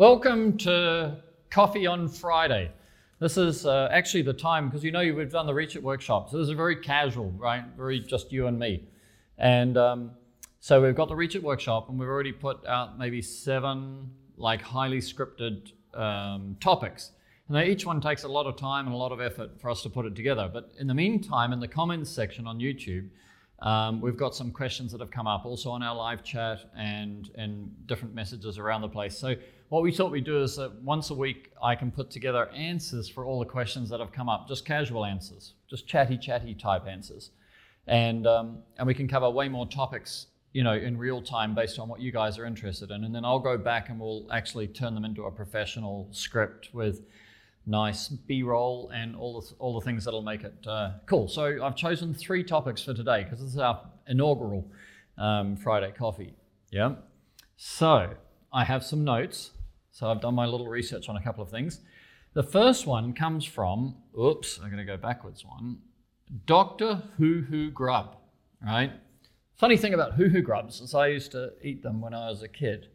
Welcome to Coffee on Friday. This is uh, actually the time because you know we've done the Reach It workshop. So this is a very casual, right? Very just you and me. And um, so we've got the Reach It workshop, and we've already put out maybe seven like highly scripted um, topics. And each one takes a lot of time and a lot of effort for us to put it together. But in the meantime, in the comments section on YouTube, um, we've got some questions that have come up also on our live chat and, and different messages around the place. So what we thought we'd do is that once a week I can put together answers for all the questions that have come up, just casual answers, just chatty, chatty type answers. And, um, and we can cover way more topics you know, in real time based on what you guys are interested in. And then I'll go back and we'll actually turn them into a professional script with nice B-roll and all the, all the things that'll make it uh, cool. So I've chosen three topics for today because this is our inaugural um, Friday coffee. Yeah. So I have some notes. So I've done my little research on a couple of things. The first one comes from, oops, I'm going to go backwards one, Dr. Hoo Hoo Grub, right? Funny thing about huhu grubs is I used to eat them when I was a kid,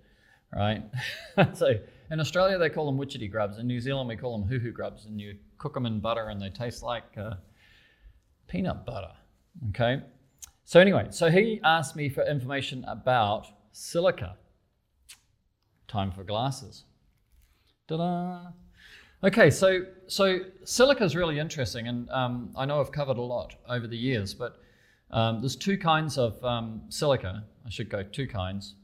right? so in Australia they call them witchetty grubs. In New Zealand we call them huhu grubs, and you cook them in butter and they taste like uh, peanut butter. Okay. So anyway, so he asked me for information about silica. Time for glasses. Ta-da! Okay, so so silica is really interesting, and um, I know I've covered a lot over the years, but um, there's two kinds of um, silica. I should go two kinds,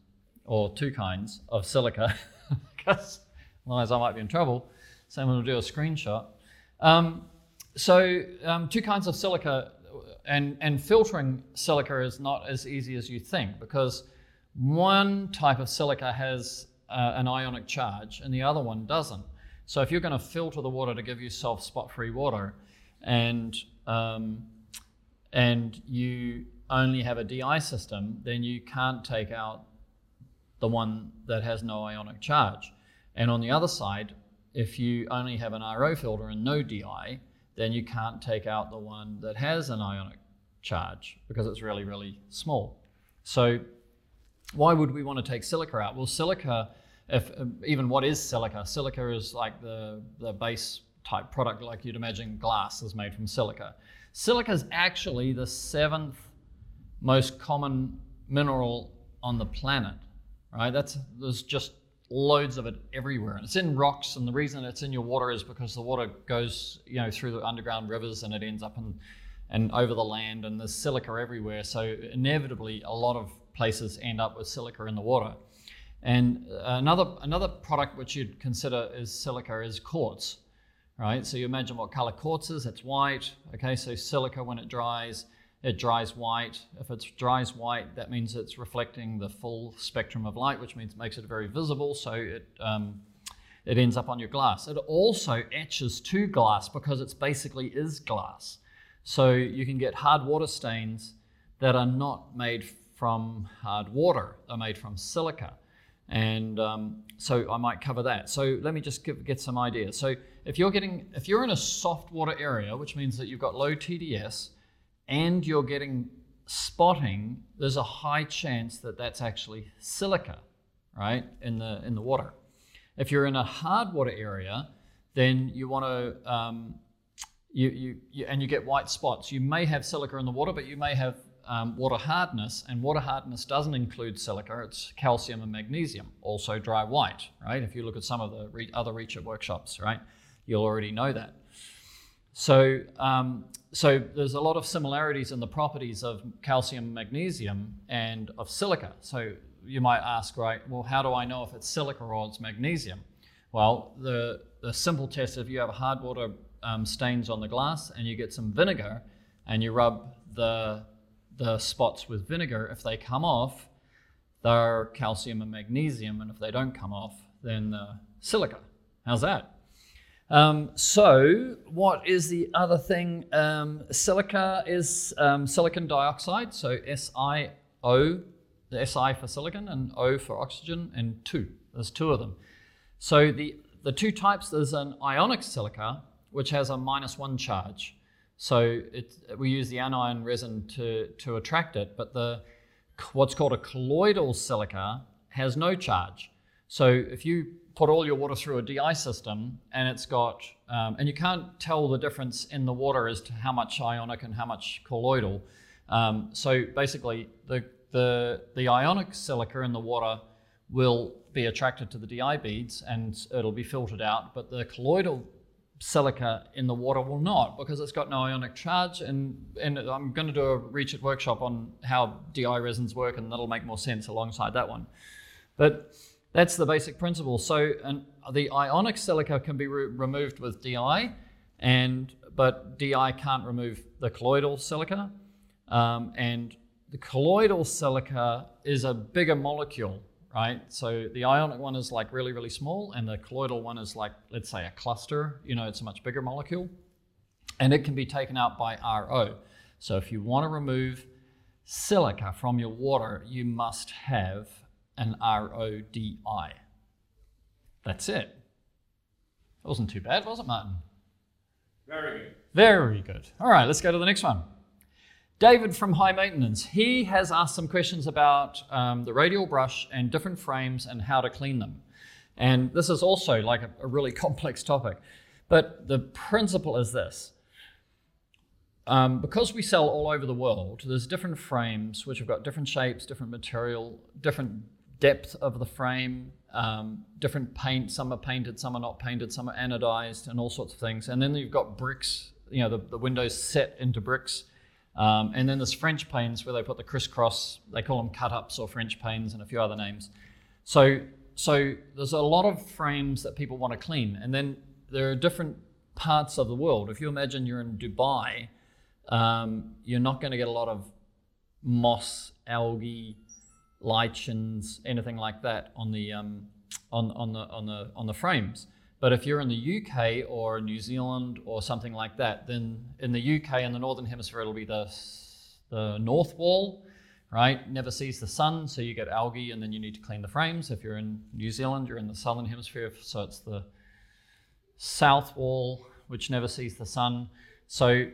or two kinds of silica, because otherwise I might be in trouble. Someone to do a screenshot. Um, so um, two kinds of silica, and, and filtering silica is not as easy as you think, because one type of silica has uh, an ionic charge, and the other one doesn't. So if you're going to filter the water to give yourself spot-free water, and um, and you only have a DI system, then you can't take out the one that has no ionic charge. And on the other side, if you only have an RO filter and no DI, then you can't take out the one that has an ionic charge because it's really, really small. So why would we want to take silica out? Well, silica, if even what is silica? Silica is like the, the base type product like you'd imagine glass is made from silica. Silica is actually the seventh most common mineral on the planet, right? That's there's just loads of it everywhere, and it's in rocks. And the reason it's in your water is because the water goes, you know, through the underground rivers and it ends up in and over the land, and there's silica everywhere. So inevitably, a lot of places end up with silica in the water. And another another product which you'd consider is silica is quartz right? So you imagine what color quartz is, it's white. Okay, so silica, when it dries, it dries white. If it dries white, that means it's reflecting the full spectrum of light, which means it makes it very visible, so it, um, it ends up on your glass. It also etches to glass because it's basically is glass. So you can get hard water stains that are not made from hard water, they're made from silica. And um, so I might cover that. So let me just give, get some ideas. So if you're getting, if you're in a soft water area, which means that you've got low TDS, and you're getting spotting, there's a high chance that that's actually silica, right, in the in the water. If you're in a hard water area, then you want to um, you, you, you, and you get white spots. You may have silica in the water, but you may have um, water hardness, and water hardness doesn't include silica, it's calcium and magnesium, also dry white, right? If you look at some of the re- other Reach It workshops, right, you'll already know that. So, um, so there's a lot of similarities in the properties of calcium, magnesium, and of silica. So you might ask, right, well, how do I know if it's silica or it's magnesium? Well, the, the simple test if you have hard water um, stains on the glass and you get some vinegar and you rub the the spots with vinegar, if they come off, they're calcium and magnesium, and if they don't come off, then uh, silica. How's that? Um, so, what is the other thing? Um, silica is um, silicon dioxide, so SiO, the Si for silicon and O for oxygen, and two. There's two of them. So, the, the two types there's an ionic silica, which has a minus one charge. So it, we use the anion resin to, to attract it, but the what's called a colloidal silica has no charge. So if you put all your water through a DI system and it's got, um, and you can't tell the difference in the water as to how much ionic and how much colloidal. Um, so basically, the, the, the ionic silica in the water will be attracted to the DI beads and it'll be filtered out, but the colloidal silica in the water will not because it's got no ionic charge. And, and I'm going to do a It workshop on how DI resins work, and that'll make more sense alongside that one. But that's the basic principle. So the ionic silica can be re- removed with DI, and but DI can't remove the colloidal silica. Um, and the colloidal silica is a bigger molecule, right? So the ionic one is like really, really small, and the colloidal one is like, let's say, a cluster. You know, it's a much bigger molecule, and it can be taken out by RO. So if you want to remove silica from your water, you must have an RODI. That's it. That wasn't too bad, was it, Martin? Very good. Very good. All right, let's go to the next one. David from High Maintenance. He has asked some questions about um, the radial brush and different frames and how to clean them. And this is also like a, a really complex topic. But the principle is this um, because we sell all over the world, there's different frames which have got different shapes, different material, different depth of the frame, um, different paint. Some are painted, some are not painted, some are anodized, and all sorts of things. And then you've got bricks, you know, the, the windows set into bricks. Um, and then there's French panes where they put the crisscross, they call them cut ups or French panes and a few other names. So, so there's a lot of frames that people want to clean. And then there are different parts of the world. If you imagine you're in Dubai, um, you're not going to get a lot of moss, algae, lichens, anything like that on the um, on, on the on the on the frames. But if you're in the UK or New Zealand or something like that, then in the UK in the northern hemisphere it'll be the the north wall, right? Never sees the sun, so you get algae, and then you need to clean the frames. If you're in New Zealand, you're in the southern hemisphere, so it's the south wall, which never sees the sun. So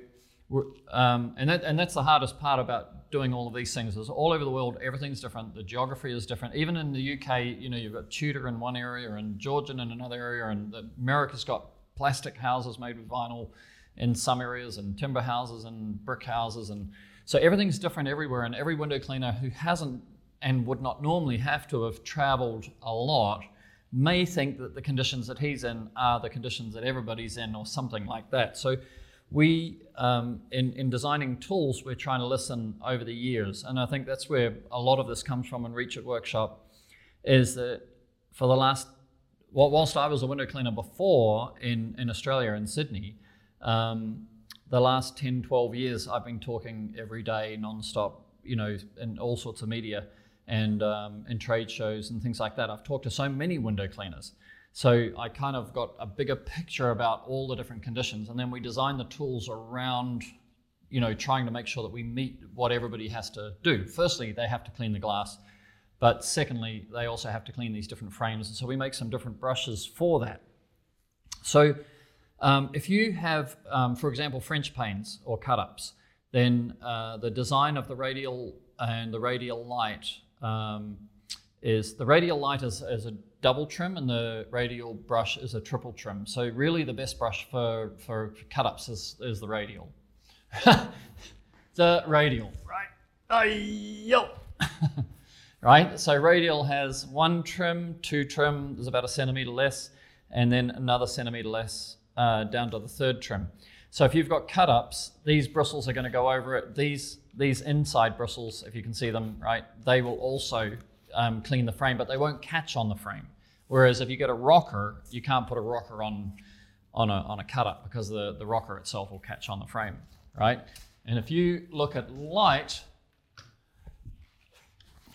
um, and, that, and that's the hardest part about doing all of these things is all over the world everything's different. The geography is different. Even in the uk you know you've got tudor in one area and georgian in another area and america's got plastic houses made with vinyl in some areas and timber houses and brick houses and so everything's different everywhere. And every window cleaner who hasn't and would not normally have to have traveled a lot may think that the conditions that he's in are the conditions that everybody's in or something like that. So we um, in, in designing tools we're trying to listen over the years and i think that's where a lot of this comes from in reach it workshop is that for the last well, whilst i was a window cleaner before in, in australia in sydney um, the last 10 12 years i've been talking every day non-stop you know in all sorts of media and um, in trade shows and things like that. I've talked to so many window cleaners so I kind of got a bigger picture about all the different conditions, and then we designed the tools around, you know, trying to make sure that we meet what everybody has to do. Firstly, they have to clean the glass, but secondly, they also have to clean these different frames, and so we make some different brushes for that. So um, if you have, um, for example, French panes or cut-ups, then uh, the design of the radial and the radial light um, is the radial light is, is a double trim and the radial brush is a triple trim. So really the best brush for, for cut-ups is, is the radial. the radial, right? Right, so radial has one trim, two trim, there's about a centimeter less, and then another centimeter less uh, down to the third trim. So if you've got cut-ups, these bristles are going to go over it. These, these inside bristles, if you can see them, right, they will also um, clean the frame, but they won't catch on the frame. Whereas if you get a rocker, you can't put a rocker on on a, on a cut up because the, the rocker itself will catch on the frame, right? And if you look at light,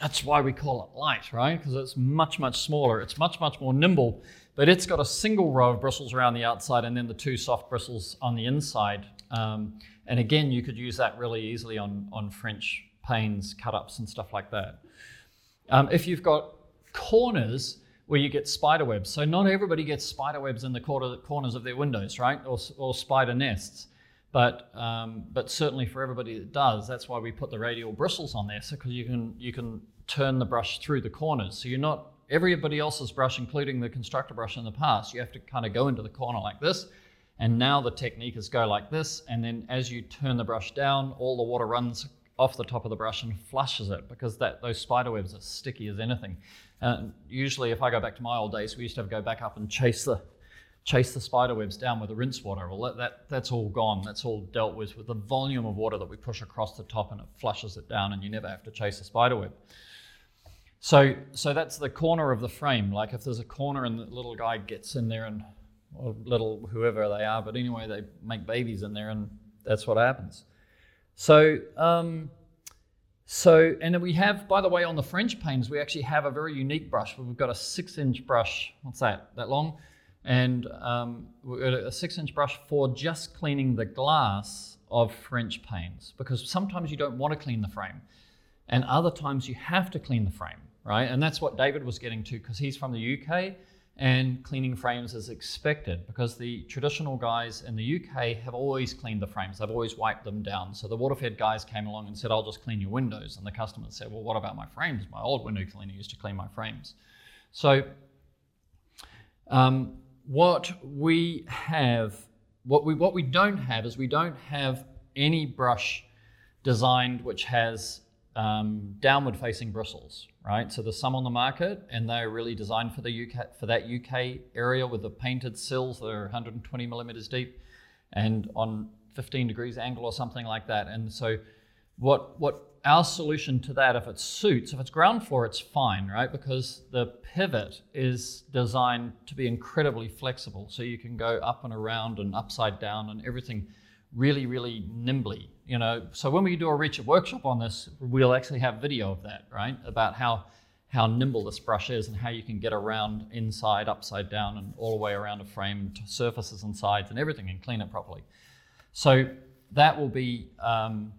that's why we call it light, right? Because it's much, much smaller. It's much, much more nimble, but it's got a single row of bristles around the outside and then the two soft bristles on the inside. Um, and again, you could use that really easily on, on French panes, cut ups, and stuff like that. Um, if you've got corners where you get spider webs, so not everybody gets spider webs in the corners of their windows, right? Or, or spider nests. But, um, but certainly for everybody that does, that's why we put the radial bristles on there, so because you can, you can turn the brush through the corners. So you're not everybody else's brush, including the constructor brush in the past, you have to kind of go into the corner like this. And now the technique is go like this, and then as you turn the brush down, all the water runs off the top of the brush and flushes it because that those spider webs are sticky as anything. Uh, usually, if I go back to my old days, we used to, have to go back up and chase the chase the spider webs down with the rinse water. Well, that, that, that's all gone. That's all dealt with with the volume of water that we push across the top and it flushes it down, and you never have to chase a spider web. So, so that's the corner of the frame. Like if there's a corner and the little guy gets in there and or little whoever they are, but anyway, they make babies in there, and that's what happens. So, um, so, and then we have, by the way, on the French panes, we actually have a very unique brush. We've got a six-inch brush. What's that? That long? And um, a six-inch brush for just cleaning the glass of French panes, because sometimes you don't want to clean the frame, and other times you have to clean the frame, right? And that's what David was getting to, because he's from the UK and cleaning frames is expected because the traditional guys in the UK have always cleaned the frames. They've always wiped them down. So the Waterfed guys came along and said, I'll just clean your windows. And the customer said, Well, what about my frames? My old window cleaner used to clean my frames. So um, what we have, what we, what we don't have is we don't have any brush designed which has um, downward facing bristles, right? So there's some on the market and they're really designed for the UK for that UK area with the painted sills that are 120 millimeters deep and on 15 degrees angle or something like that. And so what what our solution to that, if it suits, if it's ground floor, it's fine, right? Because the pivot is designed to be incredibly flexible. So you can go up and around and upside down and everything really, really nimbly. You know, so when we do a Reach workshop on this, we'll actually have video of that, right? About how how nimble this brush is and how you can get around inside, upside down, and all the way around a frame, surfaces and sides and everything, and clean it properly. So that will be um,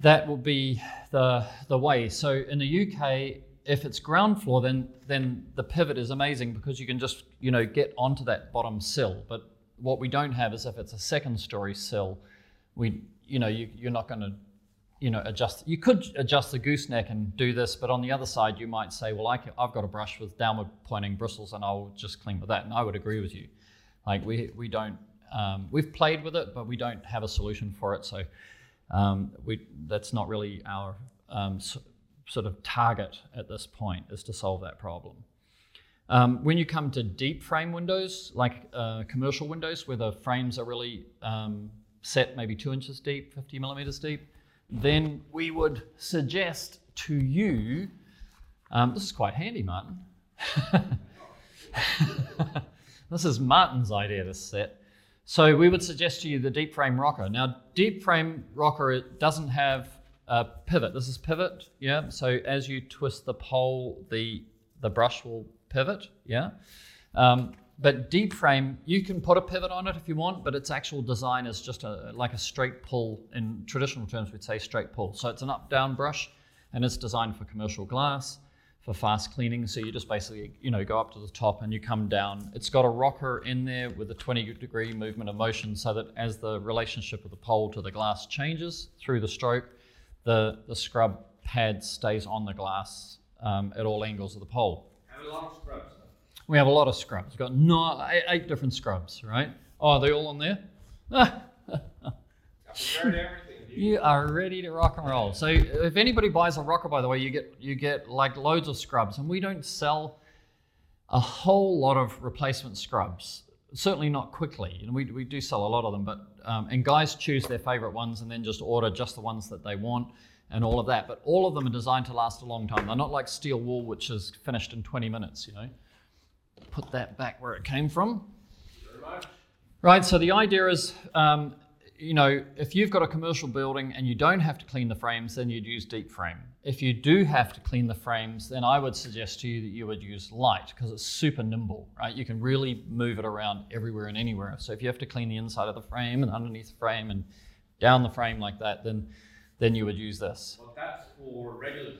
that will be the the way. So in the UK, if it's ground floor, then then the pivot is amazing because you can just you know get onto that bottom sill. But what we don't have is if it's a second story sill, we you know you, you're not going to you know adjust. You could adjust the gooseneck and do this, but on the other side, you might say, well, I can, I've got a brush with downward pointing bristles, and I'll just clean with that. And I would agree with you. Like we we don't um, we've played with it, but we don't have a solution for it. So um, we that's not really our um, so, sort of target at this point is to solve that problem. Um, when you come to deep frame windows, like uh, commercial windows, where the frames are really um, set maybe two inches deep, 50 millimeters deep, then we would suggest to you um, this is quite handy, Martin. this is Martin's idea, this set. So we would suggest to you the deep frame rocker. Now, deep frame rocker it doesn't have a pivot. This is pivot, yeah. So as you twist the pole, the the brush will pivot, yeah. Um, but deep frame, you can put a pivot on it if you want, but its actual design is just a, like a straight pull. In traditional terms, we'd say straight pull. So it's an up-down brush, and it's designed for commercial glass, for fast cleaning. So you just basically, you know, go up to the top and you come down. It's got a rocker in there with a 20 degree movement of motion, so that as the relationship of the pole to the glass changes through the stroke, the the scrub pad stays on the glass um, at all angles of the pole. Lot of scrubs. We have a lot of scrubs. We've got no, eight, eight different scrubs, right? Oh, are they all on there? you are ready to rock and roll. So if anybody buys a rocker, by the way, you get you get like loads of scrubs, and we don't sell a whole lot of replacement scrubs. Certainly not quickly. And we, we do sell a lot of them, but um, and guys choose their favorite ones and then just order just the ones that they want and all of that. But all of them are designed to last a long time. They're not like steel wool, which is finished in 20 minutes. You know put that back where it came from. Right, so the idea is, um, you know, if you've got a commercial building and you don't have to clean the frames, then you'd use deep frame. If you do have to clean the frames, then I would suggest to you that you would use light because it's super nimble, right? You can really move it around everywhere and anywhere. So if you have to clean the inside of the frame and underneath the frame and down the frame like that, then then you would use this. Well, that's for regular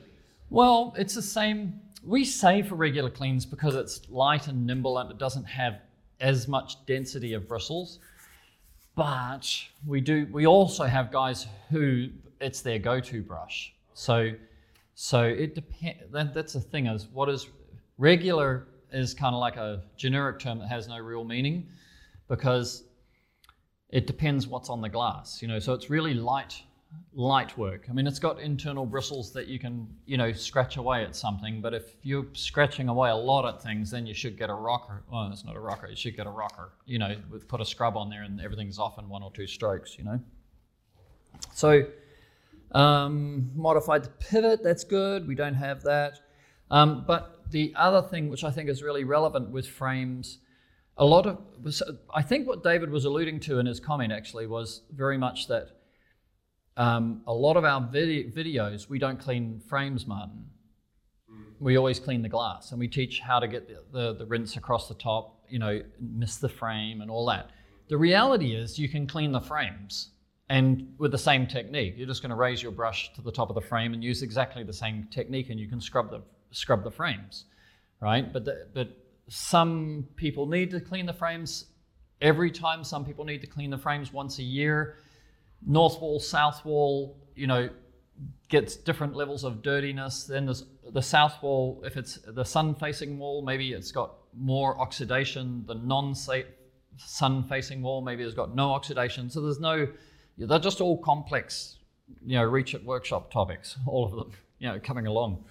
Well, it's the same we say for regular cleans because it's light and nimble and it doesn't have as much density of bristles. But we do. We also have guys who it's their go-to brush. So, so it depends. That, that's the thing is what is Regular is kind of like a generic term that has no real meaning because it depends what's on the glass, you know. So it's really light, light work. I mean, it's got internal bristles that you can, you know, scratch away at something. But if you're scratching away a lot at things, then you should get a rocker. Well, it's not a rocker. You should get a rocker. You know, put a scrub on there, and everything's off in one or two strokes. You know. So um, modified the pivot. That's good. We don't have that. Um, but the other thing, which I think is really relevant with frames a lot of I think what David was alluding to in his comment actually was very much that um, a lot of our vid- videos we don't clean frames, Martin. Mm. We always clean the glass, and we teach how to get the, the, the rinse across the top. You know, miss the frame and all that. The reality is, you can clean the frames, and with the same technique, you're just going to raise your brush to the top of the frame and use exactly the same technique, and you can scrub the scrub the frames, right? But the, but some people need to clean the frames every time. Some people need to clean the frames once a year. North wall, south wall, you know, gets different levels of dirtiness. Then there's the south wall, if it's the sun facing wall, maybe it's got more oxidation. The non sun facing wall, maybe it's got no oxidation. So there's no, they're just all complex, you know, reach it workshop topics, all of them, you know, coming along.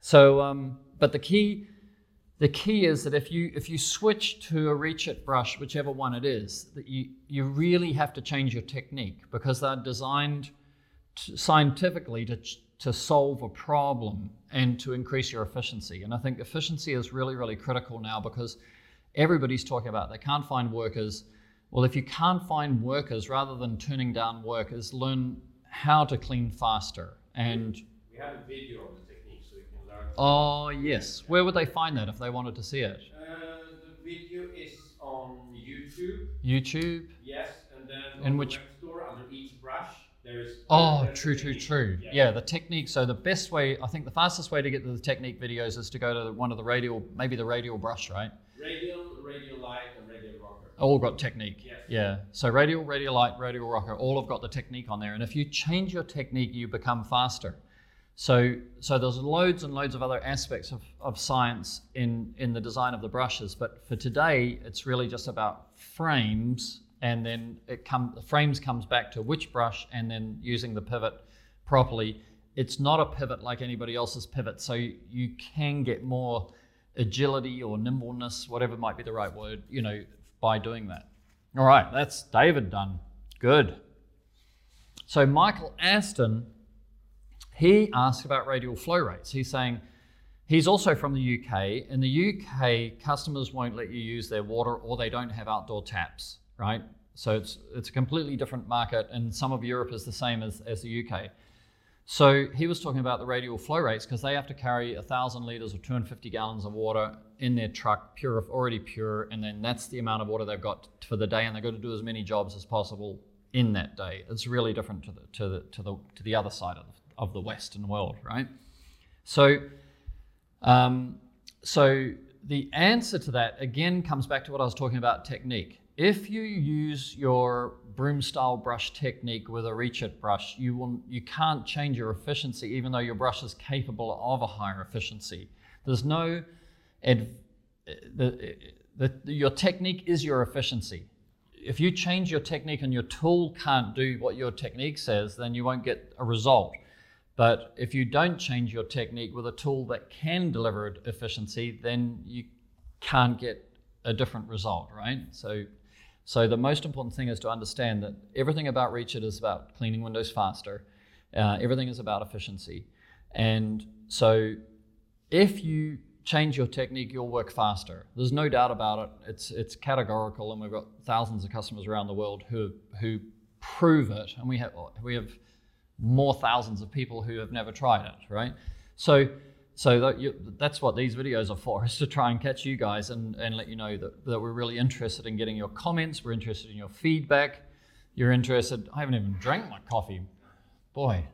So, um, but the key, the key is that if you if you switch to a reach it brush, whichever one it is, that you you really have to change your technique because they're designed to, scientifically to to solve a problem and to increase your efficiency. And I think efficiency is really really critical now because everybody's talking about they can't find workers. Well, if you can't find workers, rather than turning down workers, learn how to clean faster. And we have a video of Oh, yes. Where would they find that if they wanted to see it? Uh, the video is on YouTube. YouTube? Yes, and then in on which... store under each brush. There's oh, true, true, true. Yeah. yeah. the technique. So the best way, I think, the fastest way to get to the technique videos is to go to one of the radial, maybe the radial brush, right? Radial, radial light, and radial rocker. All got technique. Yes. Yeah. So radial, radial light, radial rocker, all have got the technique on there. And if you change your technique, you become faster. So, so there's loads and loads of other aspects of, of science in, in the design of the brushes, but for today, it's really just about frames, and then it come, the frames comes back to which brush, and then using the pivot properly. It's not a pivot like anybody else's pivot, so you, you can get more agility or nimbleness, whatever might be the right word, you know, by doing that. All right, that's David done. Good. So Michael Aston he asked about radial flow rates. He's saying he's also from the UK. In the UK, customers won't let you use their water or they don't have outdoor taps, right? So it's, it's a completely different market, and some of Europe is the same as, as the UK. So he was talking about the radial flow rates because they have to carry 1,000 litres or 250 gallons of water in their truck, pure, already pure, and then that's the amount of water they've got for the day, and they've got to do as many jobs as possible in that day. It's really different to the, to the, to the, to the other side of of the Western world, right? So, um, so the answer to that again comes back to what I was talking about technique. If you use your broom style brush technique with a reach it brush, you will you can't change your efficiency even though your brush is capable of a higher efficiency. There's no the, the, your technique is your efficiency. If you change your technique and your tool can't do what your technique says, then you won't get a result. But if you don't change your technique with a tool that can deliver efficiency, then you can't get a different result, right? So, so the most important thing is to understand that everything about Reachit is about cleaning windows faster. Uh, everything is about efficiency. And so if you change your technique, you'll work faster. There's no doubt about it. It's, it's categorical, and we've got thousands of customers around the world who, who prove it. And we have, we have more thousands of people who have never tried it, right? So, so that you, that's what these videos are for, is to try and catch you guys and, and let you know that, that we're really interested in getting your comments, we're interested in your feedback, you're interested. I haven't even drank my coffee. Boy,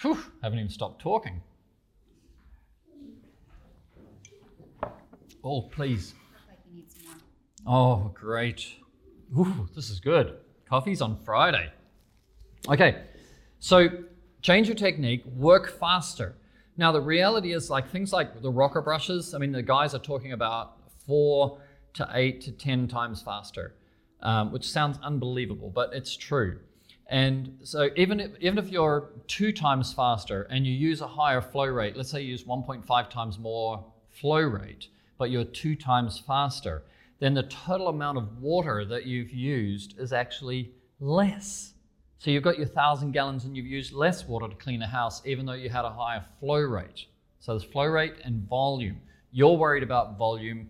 whew, haven't even stopped talking. Oh, please. Oh, great. Ooh, this is good. Coffee's on Friday. Okay, so change your technique, work faster. Now, the reality is, like things like the rocker brushes, I mean, the guys are talking about four to eight to 10 times faster, um, which sounds unbelievable, but it's true. And so, even if, even if you're two times faster and you use a higher flow rate, let's say you use 1.5 times more flow rate, but you're two times faster, then the total amount of water that you've used is actually less. So you've got your thousand gallons and you've used less water to clean a house, even though you had a higher flow rate. So there's flow rate and volume. You're worried about volume.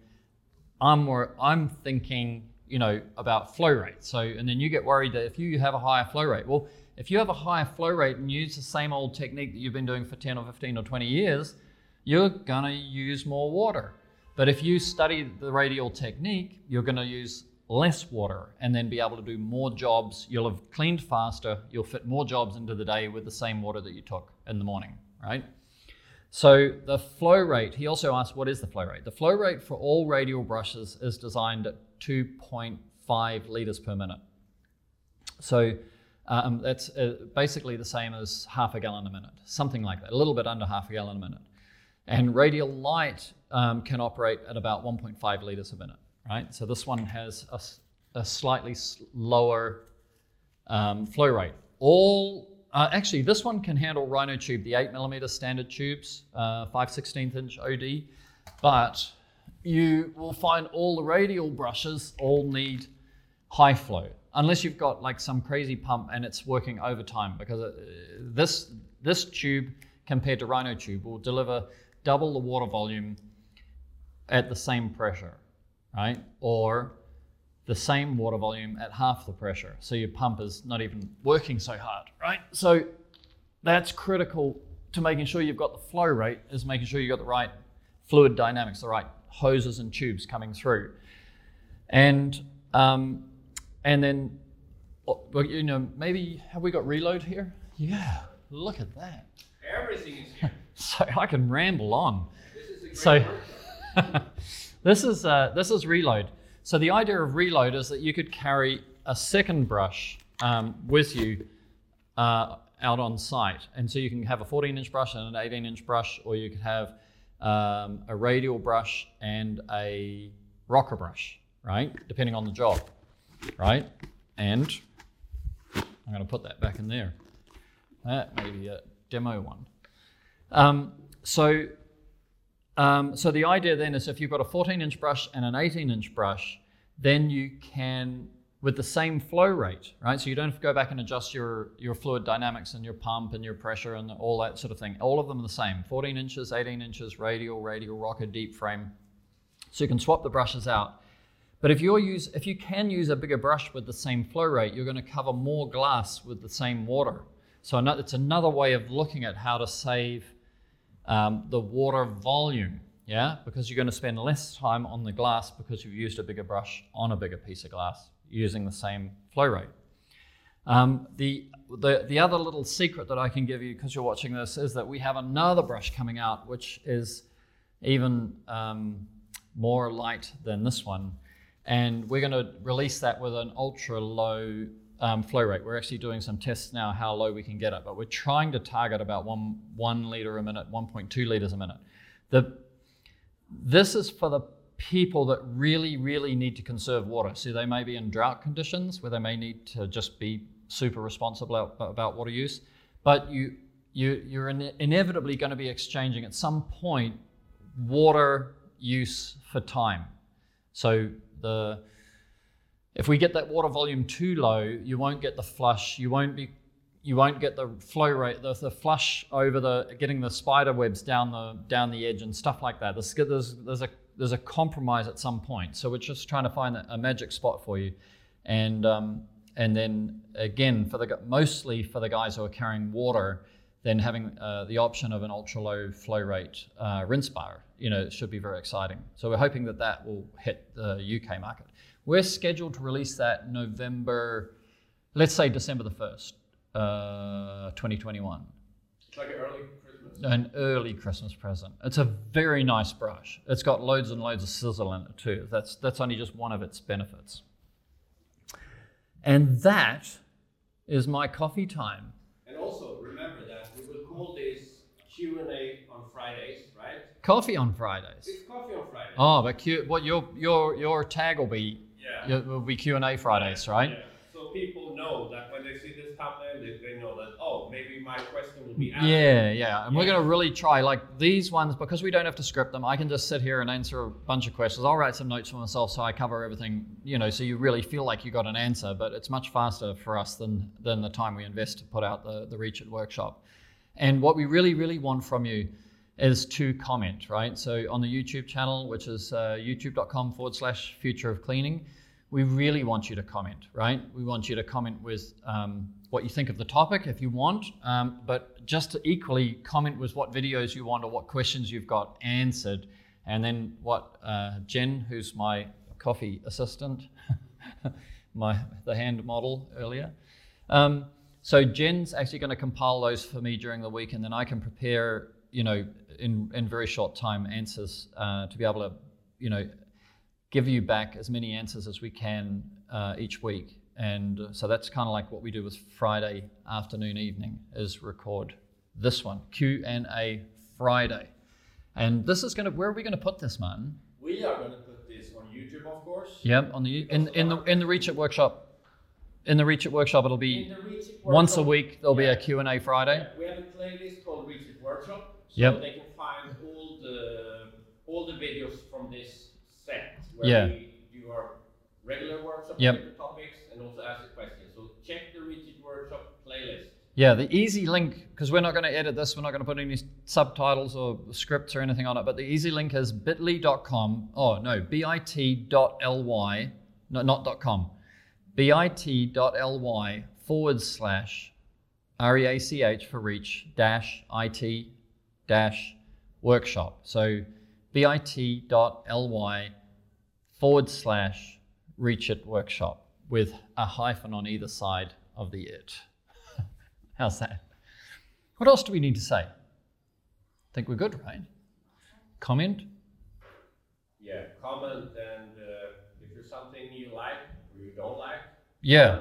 I'm more, I'm thinking, you know, about flow rate. So and then you get worried that if you have a higher flow rate, well, if you have a higher flow rate and use the same old technique that you've been doing for 10 or 15 or 20 years, you're gonna use more water. But if you study the radial technique, you're gonna use less water and then be able to do more jobs. You'll have cleaned faster, you'll fit more jobs into the day with the same water that you took in the morning, right? So the flow rate, he also asked, what is the flow rate? The flow rate for all radial brushes is designed at 2.5 liters per minute. So um, that's uh, basically the same as half a gallon a minute, something like that, a little bit under half a gallon a minute. And radial light um, can operate at about 1.5 liters a minute right? So this one has a, a slightly lower um, flow rate. All uh, actually, this one can handle Rhino tube, the 8 millimeter standard tubes, uh, 5 16th inch OD, but you will find all the radial brushes all need high flow, unless you've got like some crazy pump and it's working overtime because uh, this this tube compared to Rhino tube will deliver double the water volume at the same pressure right? Or the same water volume at half the pressure. So your pump is not even working so hard, right? So that's critical to making sure you've got the flow rate, is making sure you've got the right fluid dynamics, the right hoses and tubes coming through. And um, and then, well, you know, maybe have we got reload here? Yeah, look at that. Everything is here. so I can ramble on. This is a So- This is uh, this is reload. So the idea of reload is that you could carry a second brush um, with you uh, out on site, and so you can have a 14-inch brush and an 18-inch brush, or you could have um, a radial brush and a rocker brush, right? Depending on the job, right? And I'm going to put that back in there. That may be a demo one. Um, so um, so the idea then is if you've got a 14 inch brush and an 18 inch brush, then you can, with the same flow rate, right? So you don't have to go back and adjust your, your fluid dynamics and your pump and your pressure and all that sort of thing. All of them are the same 14 inches, 18 inches, radial, radial, rocker, deep frame. So you can swap the brushes out. But if, you're use, if you can use a bigger brush with the same flow rate, you're going to cover more glass with the same water. So it's another way of looking at how to save um, the water volume, yeah, because you're going to spend less time on the glass because you've used a bigger brush on a bigger piece of glass using the same flow rate. Um, the, the, the other little secret that I can give you because you're watching this is that we have another brush coming out which is even um, more light than this one. And we're going to release that with an ultra low um, flow rate. We're actually doing some tests now how low we can get it, but we're trying to target about one one liter a minute, 1.2 liters a minute. The this is for the people that really, really need to conserve water. So they may be in drought conditions where they may need to just be super responsible about water use, but you you you're in, inevitably going to be exchanging at some point water use for time. So the if we get that water volume too low, you won't get the flush. You won't be you won't get the flow rate, the, the flush over the getting the spider webs down the down the edge and stuff like that. There's, there's, there's a there's a compromise at some point. So we're just trying to find a, magic spot for you, and um, and then again for the mostly for the guys who are carrying water, then having uh, the option of an ultra low flow rate uh, rinse bar, you know, should be very exciting. So we're hoping that that will hit the UK market. We're scheduled to release that November, let's say December the 1st, uh, 2021. It's like an early Christmas. An early Christmas present. It's a very nice brush. It's got loads and loads of sizzle in it too. That's, that's only just one of its benefits. And that is my coffee time. And also remember that we will call this Q&A on Fridays, right? coffee on Fridays. It's coffee on Friday. Oh, but Q, what your your your tag will be yeah. it will be Q and A Fridays, right? Yeah. So people know that when they see this thumbnail, they, they know that oh, maybe my question will be answered. Yeah, yeah. And we're going to really try, like these ones, because we don't have to script them, I can just sit here and answer a bunch of questions. I'll write some notes for myself so I cover everything, you know, so you really feel like you got an answer, but it's much faster for us than, than the time we invest to put out the, the Reach It workshop. And what we really, really want from you is to comment, right? So on the YouTube channel, which is uh, youtube.com forward slash future of cleaning, we really want you to comment, right? We want you to comment with um, what you think of the topic if you want, um, but just to equally comment with what videos you want or what questions you've got answered. And then what uh, Jen, who's my coffee assistant, my the hand model earlier. Um, so Jen's actually going to compile those for me during the week, and then I can prepare, you know, in in very short time answers uh, to be able to, you know, give you back as many answers as we can uh, each week. And so that's kind of like what we do with Friday afternoon, evening, is record this one, Q and A Friday. And this is going to where are we going to put this, man? We are going to put this on YouTube, of course. Yep, on the in in the in the Reach It workshop. In the Reach It workshop, it'll be once a week. There'll be Yeah. a Q and A Friday. Yeah, we have a playlist called Reach It Workshop, so Yep. they can find all the all the videos from this where Yeah. we do our regular workshop Yep. topics and also ask the questions. So check the Reach Workshop playlist. Yeah, the easy link, because we're not going to edit this, we're not going to put any subtitles or scripts or anything on it, but the easy link is bit.ly.com. Oh, no, bit.ly, no, not dot .com, bit.ly forward slash REACH for reach dash IT dash workshop. So bit.ly forward slash reach it workshop with a hyphen on either side of the it. How's that? What else do we need to say? Think we're good, right? Comment? Yeah, comment and uh, if there's something you like or you don't like. Yeah.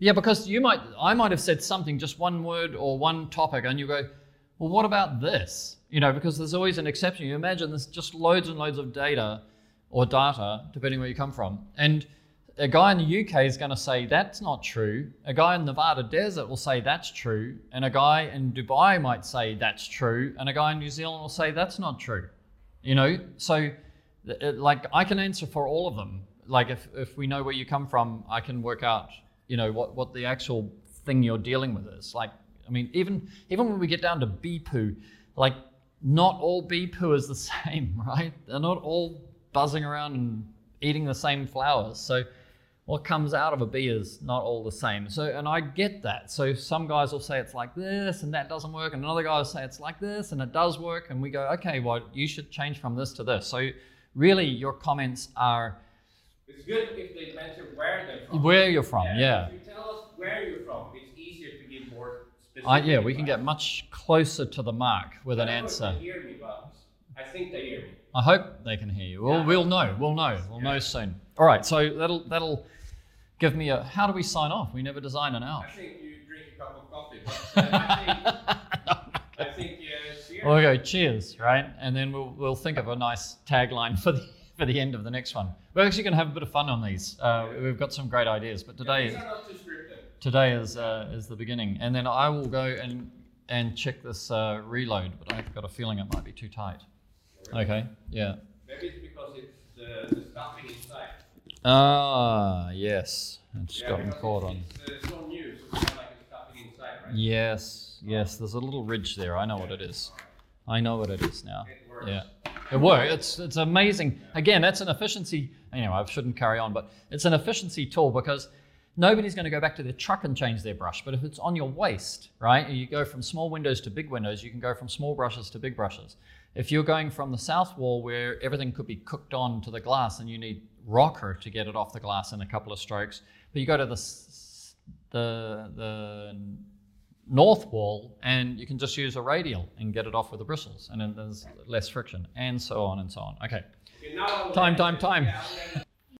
Yeah, because you might I might have said something, just one word or one topic, and you go, Well, what about this? You know, because there's always an exception. You imagine there's just loads and loads of data or data, depending where you come from. And a guy in the UK is going to say that's not true. A guy in Nevada desert will say that's true. And a guy in Dubai might say that's true. And a guy in New Zealand will say that's not true. You know, so it, like I can answer for all of them. Like if, if we know where you come from, I can work out, you know, what, what the actual thing you're dealing with is. Like, I mean, even even when we get down to bee poo, like not all bee poo is the same, right? They're not all buzzing around and eating the same flowers. So what comes out of a bee is not all the same. So, and I get that. So some guys will say it's like this and that doesn't work, and another guy will say it's like this and it does work, and we go, okay, well, you should change from this to this. So, really, your comments are It's good if they mention where they're from. where you're from. Yeah, If you tell us where you're from, it's easier to give more specific. I, yeah, we can get much closer to the mark with an I if answer. Hear me, but I think they hear me. I hope they can hear you. We'll, Yeah. we'll know. We'll know. We'll know soon. All right. So that'll that'll give me a. How do we sign off? We never design an hour. I think you drink a cup of coffee, but uh, I think I think uh, cheers. We'll go cheers, right? And then we'll we'll think of a nice tagline for the for the end of the next one. We're actually going to have a bit of fun on these. Uh, we've got some great ideas, but today These are not too scripted. today is uh, is the beginning, and then I will go and and check this uh, reload. But I've got a feeling it might be too tight. Okay. Yeah. Maybe it's because it's uh, the stuffing inside. Ah, yes. It's Yeah, got me because caught on. it's, uh, so new, so like inside, right? Yes, yes. There's a little ridge there. I know what it is. I know what it is now. It works. Yeah, it works. It's it's amazing. Again, that's an efficiency. Anyway, I shouldn't carry on, but it's an efficiency tool because nobody's going to go back to their truck and change their brush. But if it's on your waist, right, you go from small windows to big windows. You can go from small brushes to big brushes. If you're going from the south wall where everything could be cooked on to the glass and you need rocker to get it off the glass in a couple of strokes, but you go to the the the north wall and you can just use a radial and get it off with the bristles and then there's less friction and so on and so on. Okay. Okay, now I will Time, time, time.